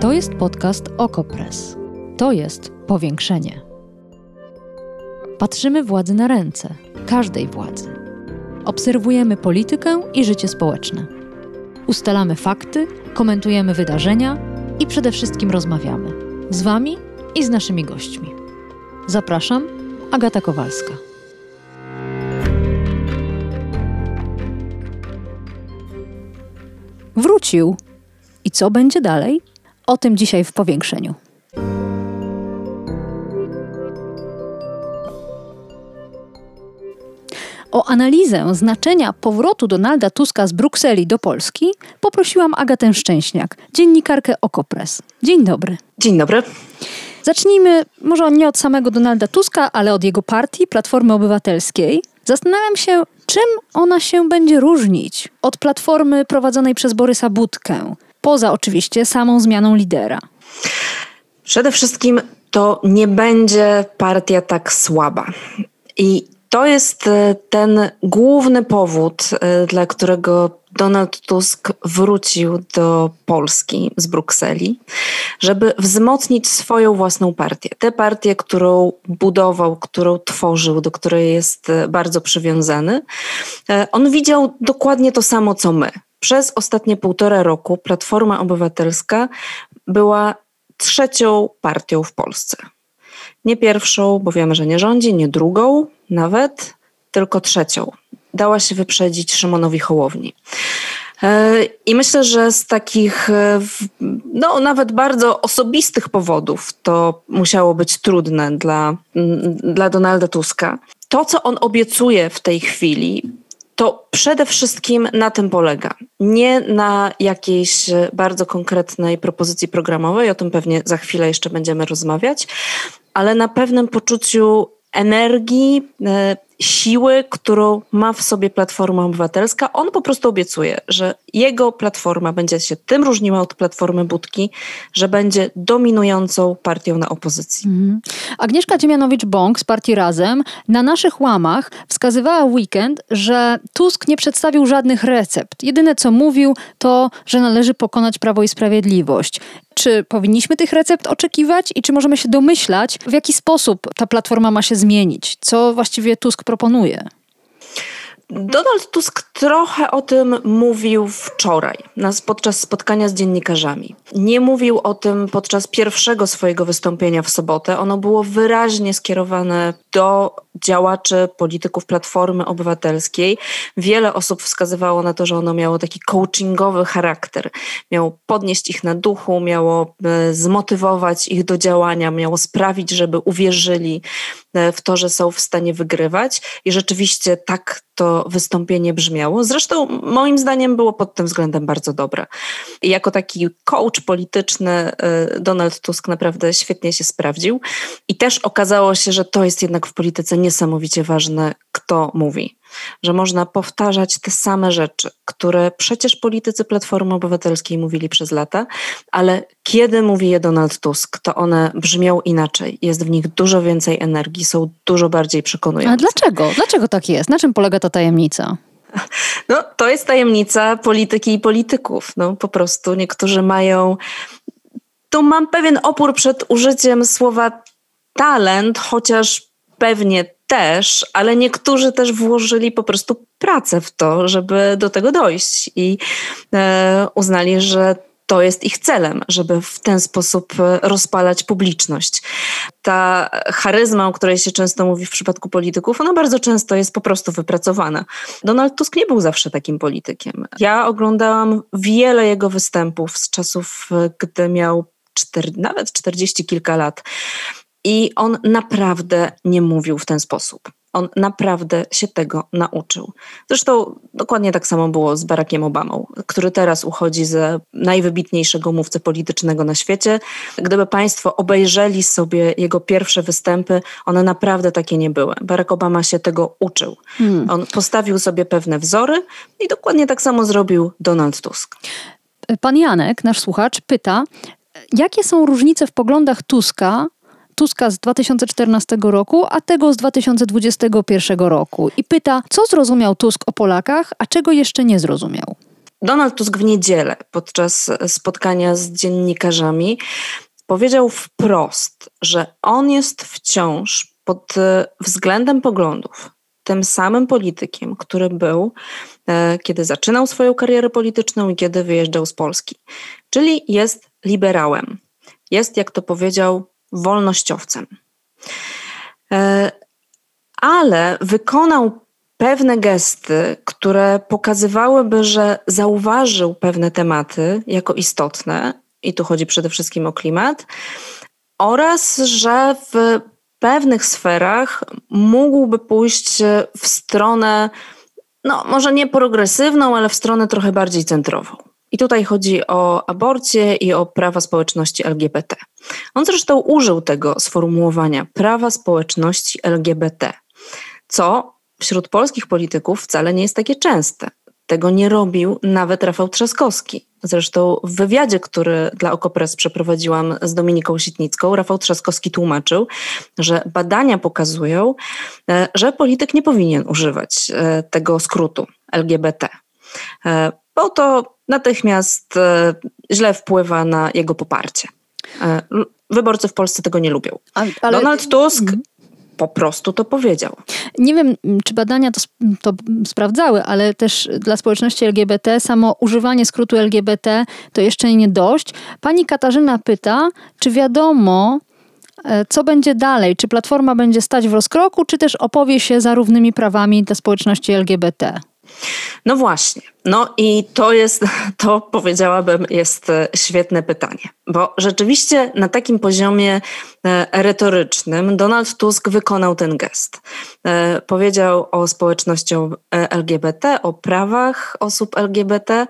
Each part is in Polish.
To jest podcast Okopres. To jest powiększenie. Patrzymy władzy na ręce, każdej władzy. Obserwujemy politykę i życie społeczne. Ustalamy fakty, komentujemy wydarzenia i przede wszystkim rozmawiamy z Wami i z naszymi gośćmi. Zapraszam, Agata Kowalska. Wrócił. I co będzie dalej? O tym dzisiaj w powiększeniu. O analizę znaczenia powrotu Donalda Tuska z Brukseli do Polski poprosiłam Agatę Szczęśniak, dziennikarkę Okopres. Dzień dobry. Dzień dobry. Zacznijmy może nie od samego Donalda Tuska, ale od jego partii, Platformy Obywatelskiej. Zastanawiam się, czym ona się będzie różnić od platformy prowadzonej przez Borysa Budkę, poza oczywiście samą zmianą lidera. Przede wszystkim to nie będzie partia tak słaba. I to jest e, ten główny powód, e, dla którego Donald Tusk wrócił do Polski z Brukseli, żeby wzmocnić swoją własną partię. Tę partię, którą budował, którą tworzył, do której jest e, bardzo przywiązany. On widział dokładnie to samo, co my. Przez ostatnie półtora roku Platforma Obywatelska była trzecią partią w Polsce. Nie pierwszą, bo wiemy, że nie rządzi, nie drugą nawet, tylko trzecią. Dała się wyprzedzić Szymonowi Hołowni. E, I myślę, że z takich, e, no nawet bardzo osobistych powodów to musiało być trudne dla, dla Donalda Tuska. To, co on obiecuje w tej chwili, to przede wszystkim na tym polega. Nie na jakiejś bardzo konkretnej propozycji programowej, o tym pewnie za chwilę jeszcze będziemy rozmawiać, ale na pewnym poczuciu energii, e, siły, którą ma w sobie Platforma Obywatelska. On po prostu obiecuje, że jego platforma będzie się tym różniła od Platformy Budki, że będzie dominującą partią na opozycji. Mhm. Agnieszka Dziemianowicz-Bąk z partii Razem na naszych łamach wskazywała weekend, że Tusk nie przedstawił żadnych recept. Jedyne co mówił to, że należy pokonać Prawo i Sprawiedliwość. Czy powinniśmy tych recept oczekiwać i czy możemy się domyślać, w jaki sposób ta platforma ma się zmienić? Co właściwie Tusk proponuje? Donald Tusk trochę o tym mówił wczoraj, podczas spotkania z dziennikarzami. Nie mówił o tym podczas pierwszego swojego wystąpienia w sobotę. Ono było wyraźnie skierowane do działaczy, polityków Platformy Obywatelskiej. Wiele osób wskazywało na to, że ono miało taki coachingowy charakter. Miało podnieść ich na duchu, miało e, zmotywować ich do działania, miało sprawić, żeby uwierzyli e, w to, że są w stanie wygrywać. I rzeczywiście tak to wystąpienie brzmiało. Zresztą moim zdaniem było pod tym względem bardzo dobre. Jako taki coach polityczny e, Donald Tusk naprawdę świetnie się sprawdził. I też okazało się, że to jest jednak w polityce niesamowicie ważne, kto mówi. Że można powtarzać te same rzeczy, które przecież politycy Platformy Obywatelskiej mówili przez lata, ale kiedy mówi je Donald Tusk, to one brzmią inaczej. Jest w nich dużo więcej energii, są dużo bardziej przekonujące. A dlaczego? Dlaczego tak jest? Na czym polega ta tajemnica? No, to jest tajemnica polityki i polityków. No, po prostu niektórzy mają. Tu mam pewien opór przed użyciem słowa talent, chociaż pewnie też, ale niektórzy też włożyli po prostu pracę w to, żeby do tego dojść i e, uznali, że to jest ich celem, żeby w ten sposób e, rozpalać publiczność. Ta charyzma, o której się często mówi w przypadku polityków, ona bardzo często jest po prostu wypracowana. Donald Tusk nie był zawsze takim politykiem. Ja oglądałam wiele jego występów z czasów, e, gdy miał cztery, nawet czterdzieści kilka lat. I on naprawdę nie mówił w ten sposób. On naprawdę się tego nauczył. Zresztą dokładnie tak samo było z Barackiem Obamą, który teraz uchodzi za najwybitniejszego mówcę politycznego na świecie. Gdyby Państwo obejrzeli sobie jego pierwsze występy, one naprawdę takie nie były. Barack Obama się tego uczył. Hmm. On postawił sobie pewne wzory i dokładnie tak samo zrobił Donald Tusk. Pan Janek, nasz słuchacz, pyta, jakie są różnice w poglądach Tuska Tuska z 2014 roku, a tego z 2021 roku. I pyta, co zrozumiał Tusk o Polakach, a czego jeszcze nie zrozumiał? Donald Tusk w niedzielę podczas spotkania z dziennikarzami powiedział wprost, że on jest wciąż pod względem poglądów tym samym politykiem, który był, e, kiedy zaczynał swoją karierę polityczną i kiedy wyjeżdżał z Polski. Czyli jest liberałem. Jest, jak to powiedział, wolnościowcem. E, ale wykonał pewne gesty, które pokazywałyby, że zauważył pewne tematy jako istotne, i tu chodzi przede wszystkim o klimat, oraz że w pewnych sferach mógłby pójść w stronę, no może nie progresywną, ale w stronę trochę bardziej centrową. I tutaj chodzi o aborcję i o prawa społeczności LGBT. On zresztą użył tego sformułowania prawa społeczności LGBT, co wśród polskich polityków wcale nie jest takie częste. Tego nie robił nawet Rafał Trzaskowski. Zresztą w wywiadzie, który dla Okopres przeprowadziłam z Dominiką Sitnicką, Rafał Trzaskowski tłumaczył, że badania pokazują, e, że polityk nie powinien używać e, tego skrótu LGBT, e, bo to natychmiast źle wpływa na jego poparcie. Wyborcy w Polsce tego nie lubią. Ale... Donald Tusk mhm po prostu to powiedział. Nie wiem, czy badania to, to, sprawdzały, ale też dla społeczności LGBT samo używanie skrótu LGBT to jeszcze nie dość. Pani Katarzyna pyta, czy wiadomo, e, co będzie dalej? Czy Platforma będzie stać w rozkroku, czy też opowie się za równymi prawami dla społeczności LGBT? No właśnie. No i to jest, to powiedziałabym, jest e, świetne pytanie, bo rzeczywiście na takim poziomie e, retorycznym Donald Tusk wykonał ten gest. E, powiedział o społeczności LGBT, o prawach osób LGBT,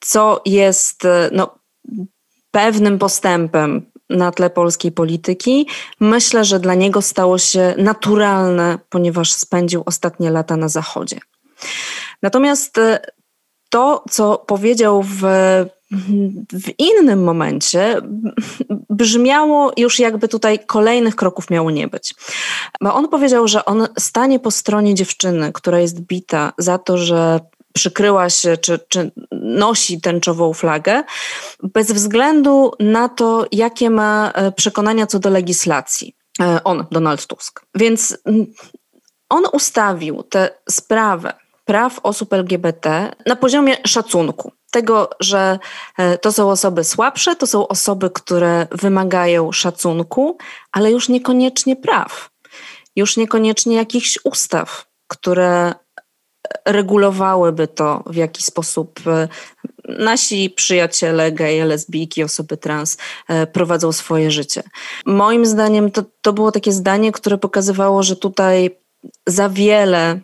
co jest no, pewnym postępem na tle polskiej polityki. Myślę, że dla niego stało się naturalne, ponieważ spędził ostatnie lata na Zachodzie. Natomiast e, to, co powiedział w, w innym momencie, brzmiało już jakby tutaj kolejnych kroków miało nie być. Bo on powiedział, że on stanie po stronie dziewczyny, która jest bita za to, że przykryła się czy, czy nosi tęczową flagę, bez względu na to, jakie ma e, przekonania co do legislacji. E, on, Donald Tusk. Więc on ustawił tę sprawę praw osób LGBT na poziomie szacunku. Tego, że e, to są osoby słabsze, to są osoby, które wymagają szacunku, ale już niekoniecznie praw, już niekoniecznie jakichś ustaw, które regulowałyby to, w jaki sposób e, nasi przyjaciele, geje, lesbijki, osoby trans e, prowadzą swoje życie. Moim zdaniem to, to było takie zdanie, które pokazywało, że tutaj za wiele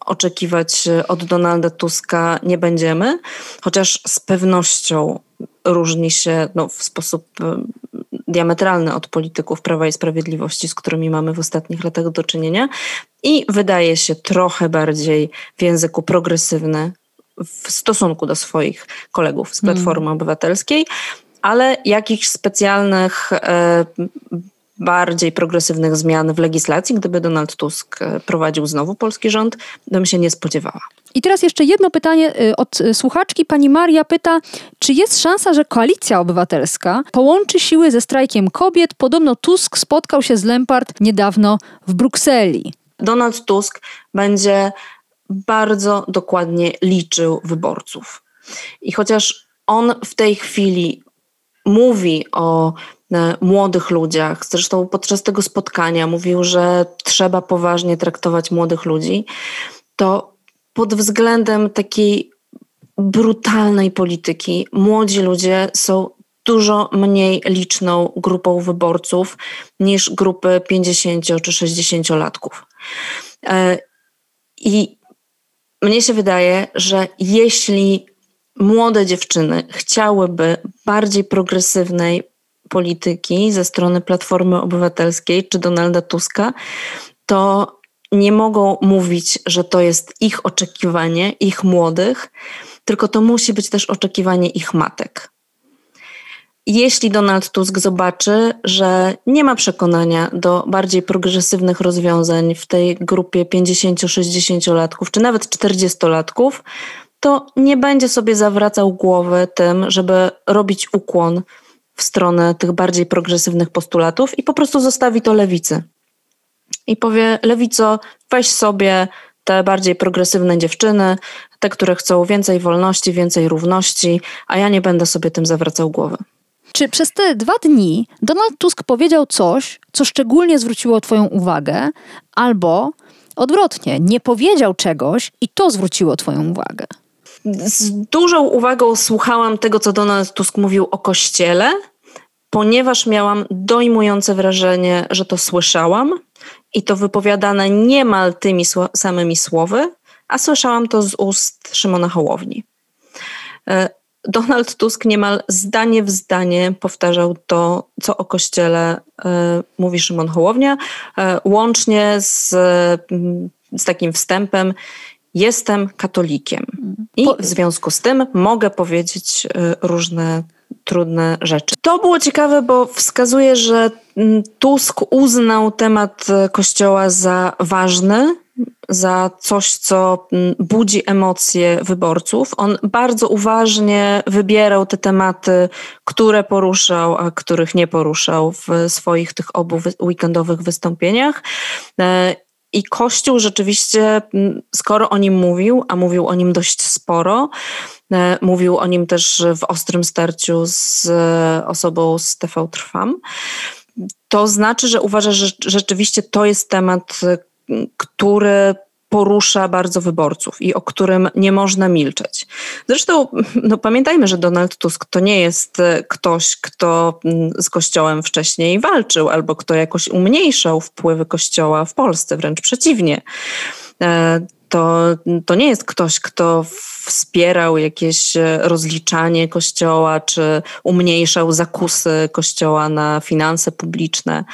oczekiwać od Donalda Tuska nie będziemy, chociaż z pewnością różni się no, w sposób e, diametralny od polityków Prawa i Sprawiedliwości, z którymi mamy w ostatnich latach do czynienia i wydaje się trochę bardziej w języku progresywny w stosunku do swoich kolegów z Platformy hmm. Obywatelskiej, ale jakichś specjalnych e, bardziej progresywnych zmian w legislacji, gdyby Donald Tusk e, prowadził znowu polski rząd, bym się nie spodziewała. I teraz jeszcze jedno pytanie e, od słuchaczki. Pani Maria pyta, czy jest szansa, że koalicja obywatelska połączy siły ze strajkiem kobiet? Podobno Tusk spotkał się z Lempart niedawno w Brukseli. Donald Tusk będzie bardzo dokładnie liczył wyborców. I chociaż on w tej chwili mówi o młodych ludziach. Zresztą podczas tego spotkania mówił, że trzeba poważnie traktować młodych ludzi. To pod względem takiej brutalnej polityki młodzi ludzie są dużo mniej liczną grupą wyborców niż grupy 50 czy 60 latków. E, I mnie się wydaje, że jeśli młode dziewczyny chciałyby bardziej progresywnej, polityki ze strony Platformy Obywatelskiej czy Donalda Tuska, to nie mogą mówić, że to jest ich oczekiwanie, ich młodych, tylko to musi być też oczekiwanie ich matek. Jeśli Donald Tusk zobaczy, że nie ma przekonania do bardziej progresywnych rozwiązań w tej grupie 50-60-latków, czy nawet 40-latków, to nie będzie sobie zawracał głowy tym, żeby robić ukłon w stronę tych bardziej progresywnych postulatów i po prostu zostawi to lewicy. I powie: Lewico, weź sobie te bardziej progresywne dziewczyny, te, które chcą więcej wolności, więcej równości, a ja nie będę sobie tym zawracał głowy. Czy przez te dwa dni Donald Tusk powiedział coś, co szczególnie zwróciło Twoją uwagę, albo odwrotnie, nie powiedział czegoś i to zwróciło Twoją uwagę? Z dużą uwagą słuchałam tego, co Donald Tusk mówił o kościele, ponieważ miałam dojmujące wrażenie, że to słyszałam i to wypowiadane niemal tymi samymi słowy, a słyszałam to z ust Szymona Hołowni. E, Donald Tusk niemal zdanie w zdanie powtarzał to, co o Kościele e, mówi Szymon Hołownia, e, łącznie z, z takim wstępem jestem katolikiem i w związku z tym mogę powiedzieć różne trudne rzeczy. To było ciekawe, bo wskazuje, że Tusk uznał temat Kościoła za ważny, za coś, co mm, budzi emocje wyborców. On bardzo uważnie wybierał te tematy, które poruszał, a których nie poruszał w swoich tych obu weekendowych wystąpieniach. E, I Kościół rzeczywiście, mm, skoro o nim mówił, a mówił o nim dość sporo, e, mówił o nim też w ostrym starciu z e, osobą z TV Trwam, to znaczy, że uważa, że rzeczywiście to jest temat, który porusza bardzo wyborców i o którym nie można milczeć. Zresztą no, pamiętajmy, że Donald Tusk to nie jest e, ktoś, kto mm, z Kościołem wcześniej walczył albo kto jakoś umniejszał wpływy Kościoła w Polsce, wręcz przeciwnie. E, to, to nie jest ktoś, kto wspierał jakieś e, rozliczanie kościoła, czy umniejszał zakusy kościoła na finanse publiczne.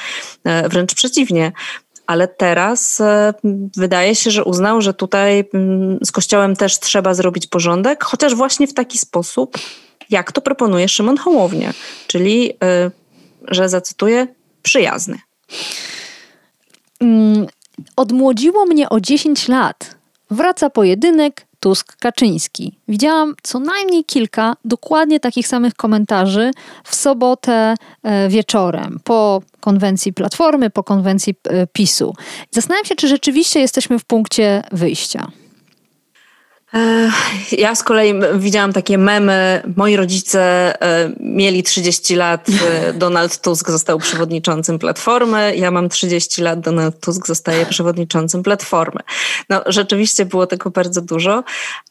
Wręcz przeciwnie ale teraz e, wydaje się, że uznał, że tutaj mm, z Kościołem też trzeba zrobić porządek, chociaż właśnie w taki sposób, jak to proponuje Szymon Hołownia, czyli, e, że zacytuję, przyjazny. Mm, odmłodziło mnie o 10 lat. Wraca pojedynek, Tusk-Kaczyński. Widziałam co najmniej kilka dokładnie takich samych komentarzy w sobotę e, wieczorem po konwencji Platformy, po konwencji e, PiSu. Zastanawiam się, czy rzeczywiście jesteśmy w punkcie wyjścia. Ja z kolei widziałam takie memy. Moi rodzice e, mieli 30 lat, e, Donald Tusk został przewodniczącym Platformy. Ja mam 30 lat, Donald Tusk zostaje przewodniczącym Platformy. No, rzeczywiście było tego bardzo dużo,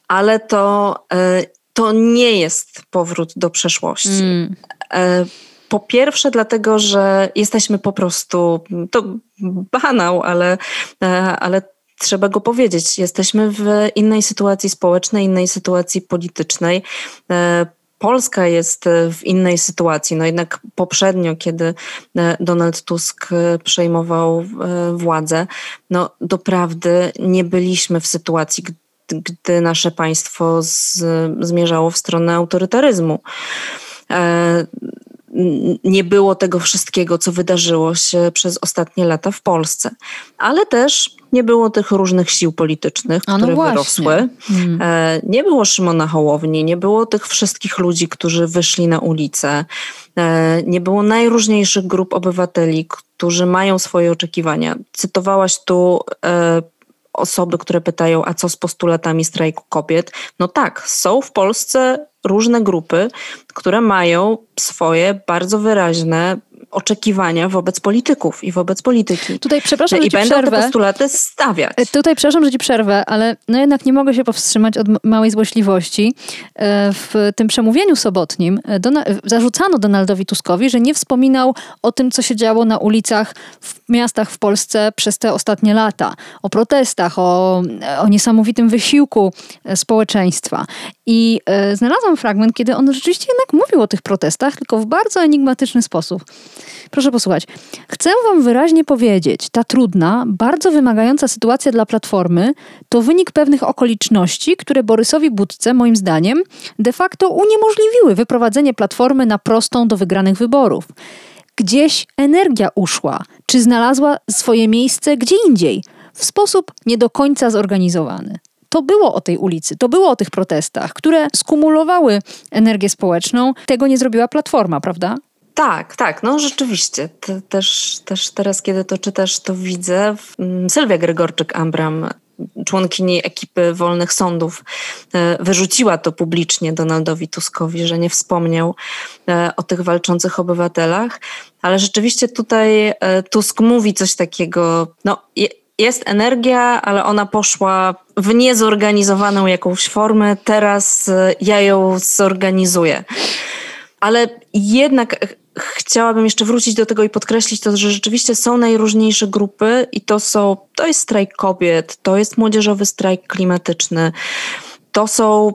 ale to, e, to nie jest powrót do przeszłości. Mm. Po pierwsze, dlatego, że jesteśmy po prostu, to banał, ale, ale trzeba go powiedzieć. Jesteśmy w innej sytuacji społecznej, innej sytuacji politycznej. E, Polska jest w innej sytuacji. No jednak poprzednio, kiedy e, Donald Tusk e, przejmował władzę, no doprawdy nie byliśmy w sytuacji, gdy nasze państwo z, zmierzało w stronę autorytaryzmu nie było tego wszystkiego, co wydarzyło się przez ostatnie lata w Polsce. Ale też nie było tych różnych sił politycznych, no które właśnie. wyrosły. Hmm. E, nie było Szymona Hołowni, nie było tych wszystkich ludzi, którzy wyszli na ulicę. E, nie było najróżniejszych grup obywateli, którzy mają swoje oczekiwania. Cytowałaś tu e, osoby, które pytają, a co z postulatami strajku kobiet? No tak, są w Polsce różne grupy, które mają swoje bardzo wyraźne oczekiwania wobec polityków i wobec polityki. Tutaj przepraszam, I że będą przerwę. te postulaty stawiać. E, tutaj przepraszam, że ci przerwę, ale no jednak nie mogę się powstrzymać od małej złośliwości. E, w tym przemówieniu sobotnim e, zarzucano Donaldowi Tuskowi, że nie wspominał o tym, co się działo na ulicach w miastach w Polsce przez te ostatnie lata. O protestach, o, o niesamowitym wysiłku społeczeństwa. I znalazłam fragment, kiedy on rzeczywiście jednak mówił o tych protestach, tylko w bardzo enigmatyczny sposób. Proszę posłuchać. Chcę Wam wyraźnie powiedzieć, ta trudna, bardzo wymagająca sytuacja dla Platformy to wynik pewnych okoliczności, które Borysowi Budce, moim zdaniem, de facto uniemożliwiły wyprowadzenie Platformy na prostą do wygranych wyborów. Gdzieś energia uszła, czy znalazła swoje miejsce gdzie indziej, w sposób nie do końca zorganizowany. To było o tej ulicy, to było o tych protestach, które skumulowały energię społeczną. Tego nie zrobiła Platforma, prawda? Tak, tak, no rzeczywiście. też, też teraz, kiedy to czytasz, to widzę. Mm, Sylwia Gregorczyk-Ambram członkini ekipy wolnych sądów e, wyrzuciła to publicznie Donaldowi Tuskowi, że nie wspomniał e, o tych walczących obywatelach, ale rzeczywiście tutaj e, Tusk mówi coś takiego, no jest energia, ale ona poszła w niezorganizowaną jakąś formę, teraz ja ją zorganizuję. Ale jednak chciałabym jeszcze wrócić do tego i podkreślić to, że rzeczywiście są najróżniejsze grupy i to są, to jest strajk kobiet, to jest młodzieżowy strajk klimatyczny, to są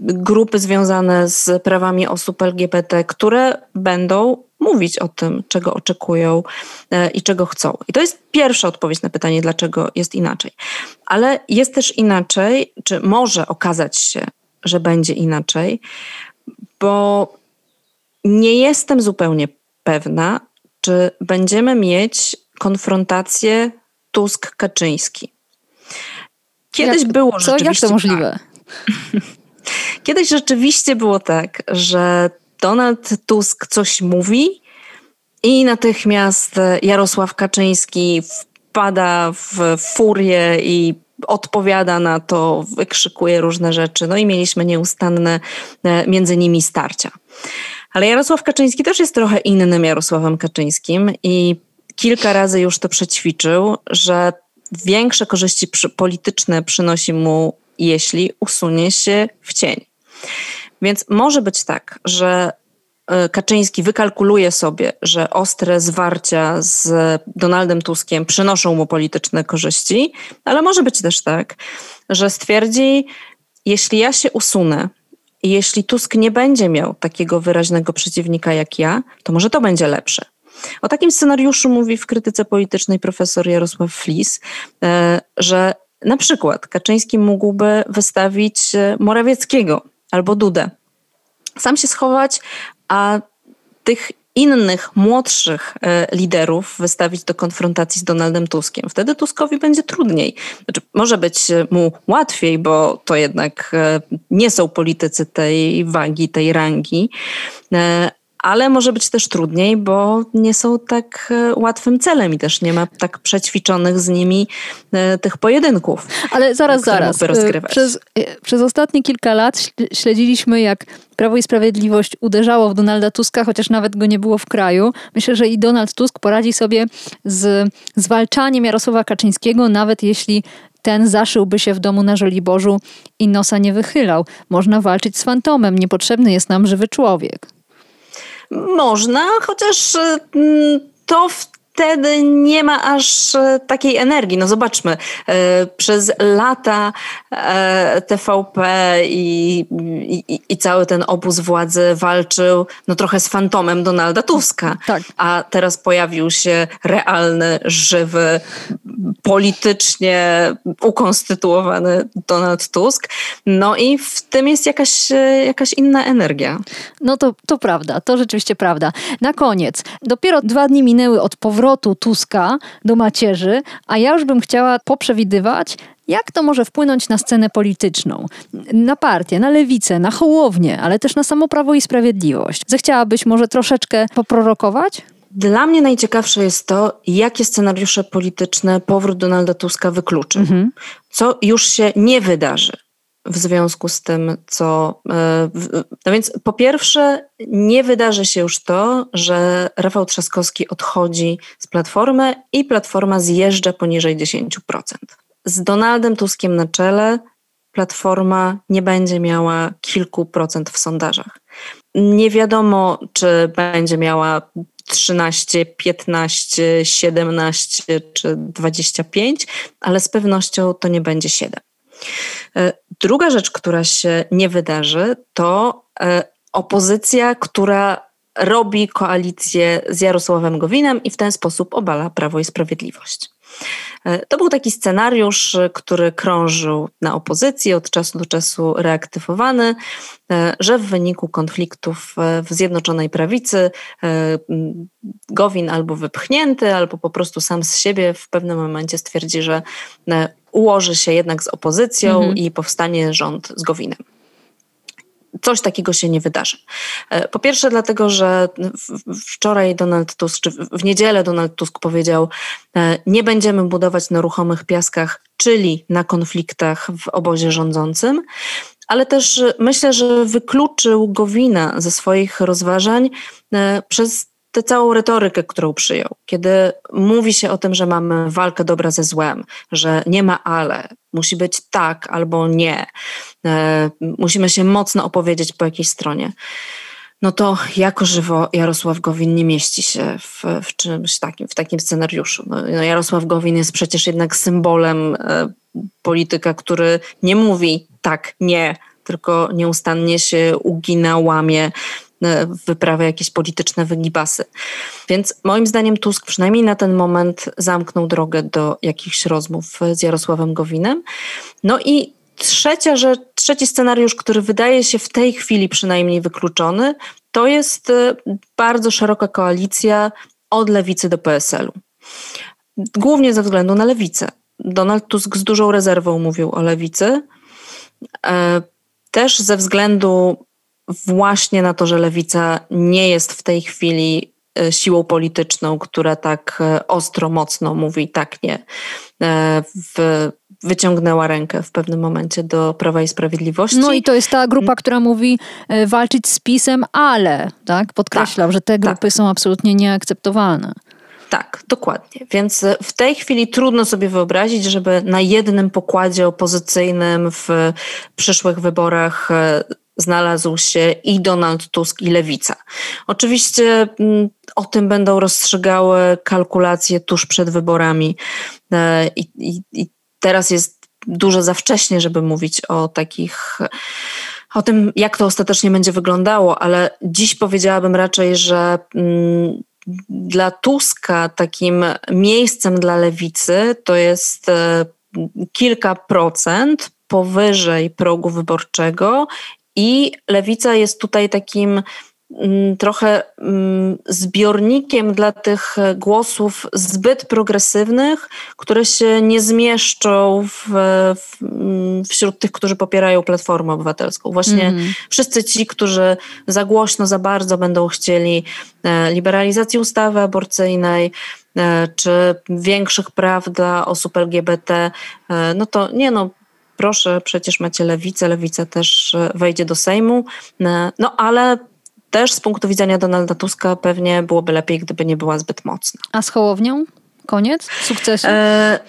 grupy związane z prawami osób LGBT, które będą mówić o tym, czego oczekują e, i czego chcą. I to jest pierwsza odpowiedź na pytanie, dlaczego jest inaczej. Ale jest też inaczej, czy może okazać się, że będzie inaczej, bo nie jestem zupełnie pewna, czy będziemy mieć konfrontację Tusk-Kaczyński. Kiedyś jak, było co, rzeczywiście. Jak to możliwe? Kiedyś rzeczywiście było tak, że Donald Tusk coś mówi i natychmiast Jarosław Kaczyński wpada w furię i odpowiada na to, wykrzykuje różne rzeczy. No i mieliśmy nieustanne e, między nimi starcia. Ale Jarosław Kaczyński też jest trochę innym Jarosławem Kaczyńskim i kilka razy już to przećwiczył, że większe korzyści polityczne przynosi mu, jeśli usunie się w cień. Więc może być tak, że e, Kaczyński wykalkuluje sobie, że ostre zwarcia z Donaldem Tuskiem przynoszą mu polityczne korzyści, ale może być też tak, że stwierdzi, jeśli ja się usunę, jeśli Tusk nie będzie miał takiego wyraźnego przeciwnika jak ja, to może to będzie lepsze. O takim scenariuszu mówi w krytyce politycznej profesor Jarosław Flis, e, że na przykład Kaczyński mógłby wystawić e, Morawieckiego albo Dudę. Sam się schować, a tych innych, młodszych e, liderów wystawić do konfrontacji z Donaldem Tuskiem. Wtedy Tuskowi będzie trudniej. Znaczy, może być mu łatwiej, bo to jednak e, nie są politycy tej wagi, tej rangi, e, ale może być też trudniej, bo nie są tak łatwym celem i też nie ma tak przećwiczonych z nimi tych pojedynków. Ale zaraz, zaraz. Przez, przez ostatnie kilka lat śledziliśmy, jak Prawo i Sprawiedliwość uderzało w Donalda Tuska, chociaż nawet go nie było w kraju. Myślę, że i Donald Tusk poradzi sobie z zwalczaniem Jarosława Kaczyńskiego, nawet jeśli ten zaszyłby się w domu na Żoliborzu i nosa nie wychylał. Można walczyć z fantomem, niepotrzebny jest nam żywy człowiek. Można, chociaż mm, to w wtedy nie ma aż e, takiej energii. No zobaczmy, e, przez lata e, TVP i, i, i, cały ten obóz władzy walczył no trochę z fantomem Donalda Tuska. Tak. A teraz pojawił się realny, żywy, politycznie ukonstytuowany Donald Tusk. No i w tym jest jakaś, jakaś inna energia. No to, to prawda, to rzeczywiście prawda. Na koniec, dopiero dwa dni minęły od powrotu powrotu Tuska do macierzy, a ja już bym chciała poprzewidywać, jak to może wpłynąć na scenę polityczną, na partię, na lewicę, na hołownię, ale też na samo Prawo i Sprawiedliwość. Zechciałabyś może troszeczkę poprorokować? Dla mnie najciekawsze jest to, jakie scenariusze polityczne powrót Donalda Tuska wykluczy. Mhm. Co już się nie wydarzy w związku z tym, co. E, no więc po pierwsze, nie wydarzy się już to, że Rafał Trzaskowski odchodzi z platformy i platforma zjeżdża poniżej 10%. Z Donaldem Tuskiem na czele platforma nie będzie miała kilku procent w sondażach. Nie wiadomo, czy będzie miała 13, 15, 17 czy 25, ale z pewnością to nie będzie 7. E, druga rzecz, która się nie wydarzy, to e, opozycja, która robi koalicję z Jarosławem Gowinem i w ten sposób obala Prawo i Sprawiedliwość. E, to był taki scenariusz, który krążył na opozycji, od czasu do czasu reaktywowany, że w wyniku konfliktów w Zjednoczonej Prawicy Gowin albo wypchnięty, albo po prostu sam z siebie w pewnym momencie stwierdzi, że ułoży się jednak z opozycją mhm. i powstanie rząd z Gowinem coś takiego się nie wydarzy. E, po pierwsze, dlatego, że wczoraj Donald Tusk, czy w niedzielę Donald Tusk powiedział, e, nie będziemy budować na ruchomych piaskach, czyli na konfliktach w obozie rządzącym. Ale też myślę, że wykluczył Gowina ze swoich rozważań e, przez tę całą retorykę, którą przyjął, kiedy mówi się o tym, że mamy walkę dobra ze złem, że nie ma ale, musi być tak albo nie, e, musimy się mocno opowiedzieć po jakiejś stronie. No to jako żywo Jarosław Gowin nie mieści się w, w czymś takim, w takim scenariuszu. No, no Jarosław Gowin jest przecież jednak symbolem e, polityka, który nie mówi tak, nie, tylko nieustannie się ugina, łamie, wyprawia jakieś polityczne wygibasy. Więc moim zdaniem Tusk przynajmniej na ten moment zamknął drogę do jakichś rozmów z Jarosławem Gowinem. No i trzecia rzecz, trzeci scenariusz, który wydaje się w tej chwili przynajmniej wykluczony, to jest e, bardzo szeroka koalicja od lewicy do PSL-u. Głównie ze względu na lewicę. Donald Tusk z dużą rezerwą mówił o lewicy. E, też ze względu właśnie na to, że lewica nie jest w tej chwili e, siłą polityczną, która tak e, ostro, mocno mówi tak nie, e, w, wyciągnęła rękę w pewnym momencie do Prawa i Sprawiedliwości. No i to jest ta grupa, która mówi walczyć z PiSem, ale, tak? Podkreślał, tak, że te grupy tak. są absolutnie nieakceptowalne. Tak, dokładnie. Więc w tej chwili trudno sobie wyobrazić, żeby na jednym pokładzie opozycyjnym w przyszłych wyborach znalazł się i Donald Tusk, i Lewica. Oczywiście mm, o tym będą rozstrzygały kalkulacje tuż przed wyborami e, i, i, i teraz jest dużo za wcześnie, żeby mówić o takich o tym, jak to ostatecznie będzie wyglądało, ale dziś powiedziałabym raczej, że mm, dla Tuska takim miejscem dla lewicy to jest e, kilka procent powyżej progu wyborczego i lewica jest tutaj takim mm, trochę mm, zbiornikiem dla tych głosów zbyt progresywnych, które się nie zmieszczą w, w, mm, wśród tych, którzy popierają Platformę Obywatelską. Właśnie mm. wszyscy ci, którzy za głośno, za bardzo będą chcieli e, liberalizacji ustawy aborcyjnej, e, czy większych praw dla osób LGBT, e, no to nie no, proszę, przecież macie lewicę, lewica też e, wejdzie do Sejmu, e, no ale też z punktu widzenia Donalda Tuska pewnie byłoby lepiej, gdyby nie była zbyt mocna. A z Hołownią? Koniec sukcesu? E,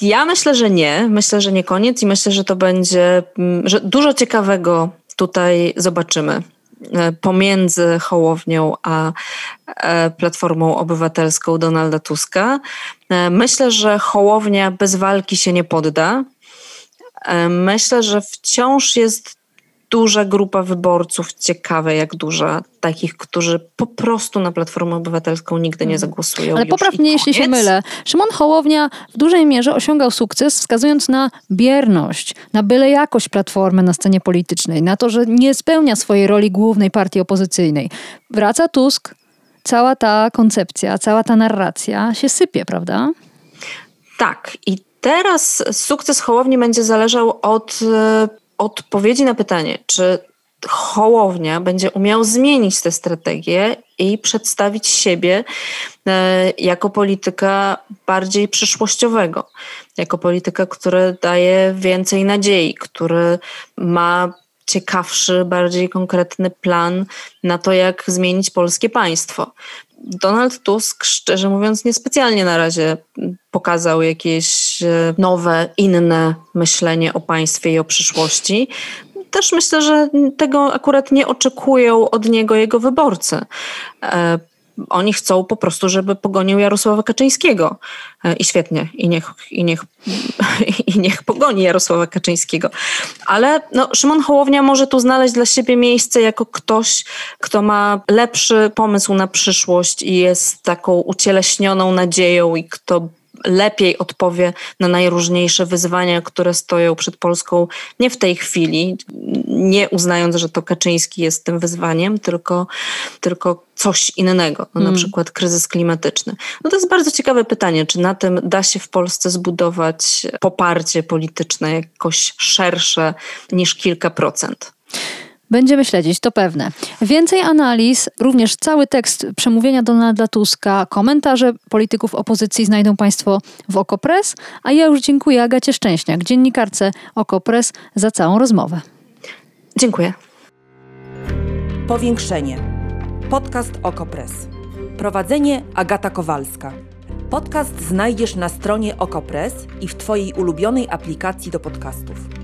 ja myślę, że nie. Myślę, że nie koniec i myślę, że to będzie, że dużo ciekawego tutaj zobaczymy e, pomiędzy Hołownią a Platformą Obywatelską Donalda Tuska. Myślę, że Hołownia bez walki się nie podda. E, myślę, że wciąż jest duża grupa wyborców, ciekawe jak duża, takich, którzy po prostu na Platformę Obywatelską nigdy nie mhm. zagłosują. Ale popraw mnie, jeśli się mylę. Szymon Hołownia w dużej mierze osiągał sukces, wskazując na bierność, na byle jakość Platformy na scenie politycznej, na to, że nie spełnia swojej roli głównej partii opozycyjnej. Wraca Tusk, cała ta koncepcja, cała ta narracja się sypie, prawda? Tak. I Teraz sukces Hołowni będzie zależał od e, odpowiedzi na pytanie, czy Hołownia będzie umiał zmienić tę strategię i przedstawić siebie e, jako polityka bardziej przyszłościowego, jako polityka, który daje więcej nadziei, który ma ciekawszy, bardziej konkretny plan na to, jak zmienić polskie państwo. Donald Tusk, szczerze mówiąc, niespecjalnie na razie pokazał jakieś e, nowe, inne myślenie o państwie i o przyszłości. Też myślę, że tego akurat nie oczekują od niego jego wyborcy. Oni chcą po prostu, żeby pogonił Jarosława Kaczyńskiego. E, I świetnie, i niech, i niech, i niech pogoni Jarosława Kaczyńskiego. Ale no, Szymon Hołownia może tu znaleźć dla siebie miejsce jako ktoś, kto ma lepszy pomysł na przyszłość i jest taką ucieleśnioną nadzieją i kto lepiej odpowie na najróżniejsze wyzwania, które stoją przed Polską nie w tej chwili, nie uznając, że to Kaczyński jest tym wyzwaniem, tylko, tylko coś innego, no, na hmm. przykład kryzys klimatyczny. No to jest bardzo ciekawe pytanie, czy na tym da się w Polsce zbudować poparcie polityczne jakoś szersze niż kilka procent. Będziemy śledzić, to pewne. Więcej analiz, również cały tekst przemówienia Donalda Tuska, komentarze polityków opozycji znajdą Państwo w Okopres, a ja już dziękuję Agacie Szczęśniak, dziennikarce Okopres, za całą rozmowę. Dziękuję. Powiększenie. Podcast Okopres. Prowadzenie Agata Kowalska. Podcast znajdziesz na stronie Okopres i w Twojej ulubionej aplikacji do podcastów.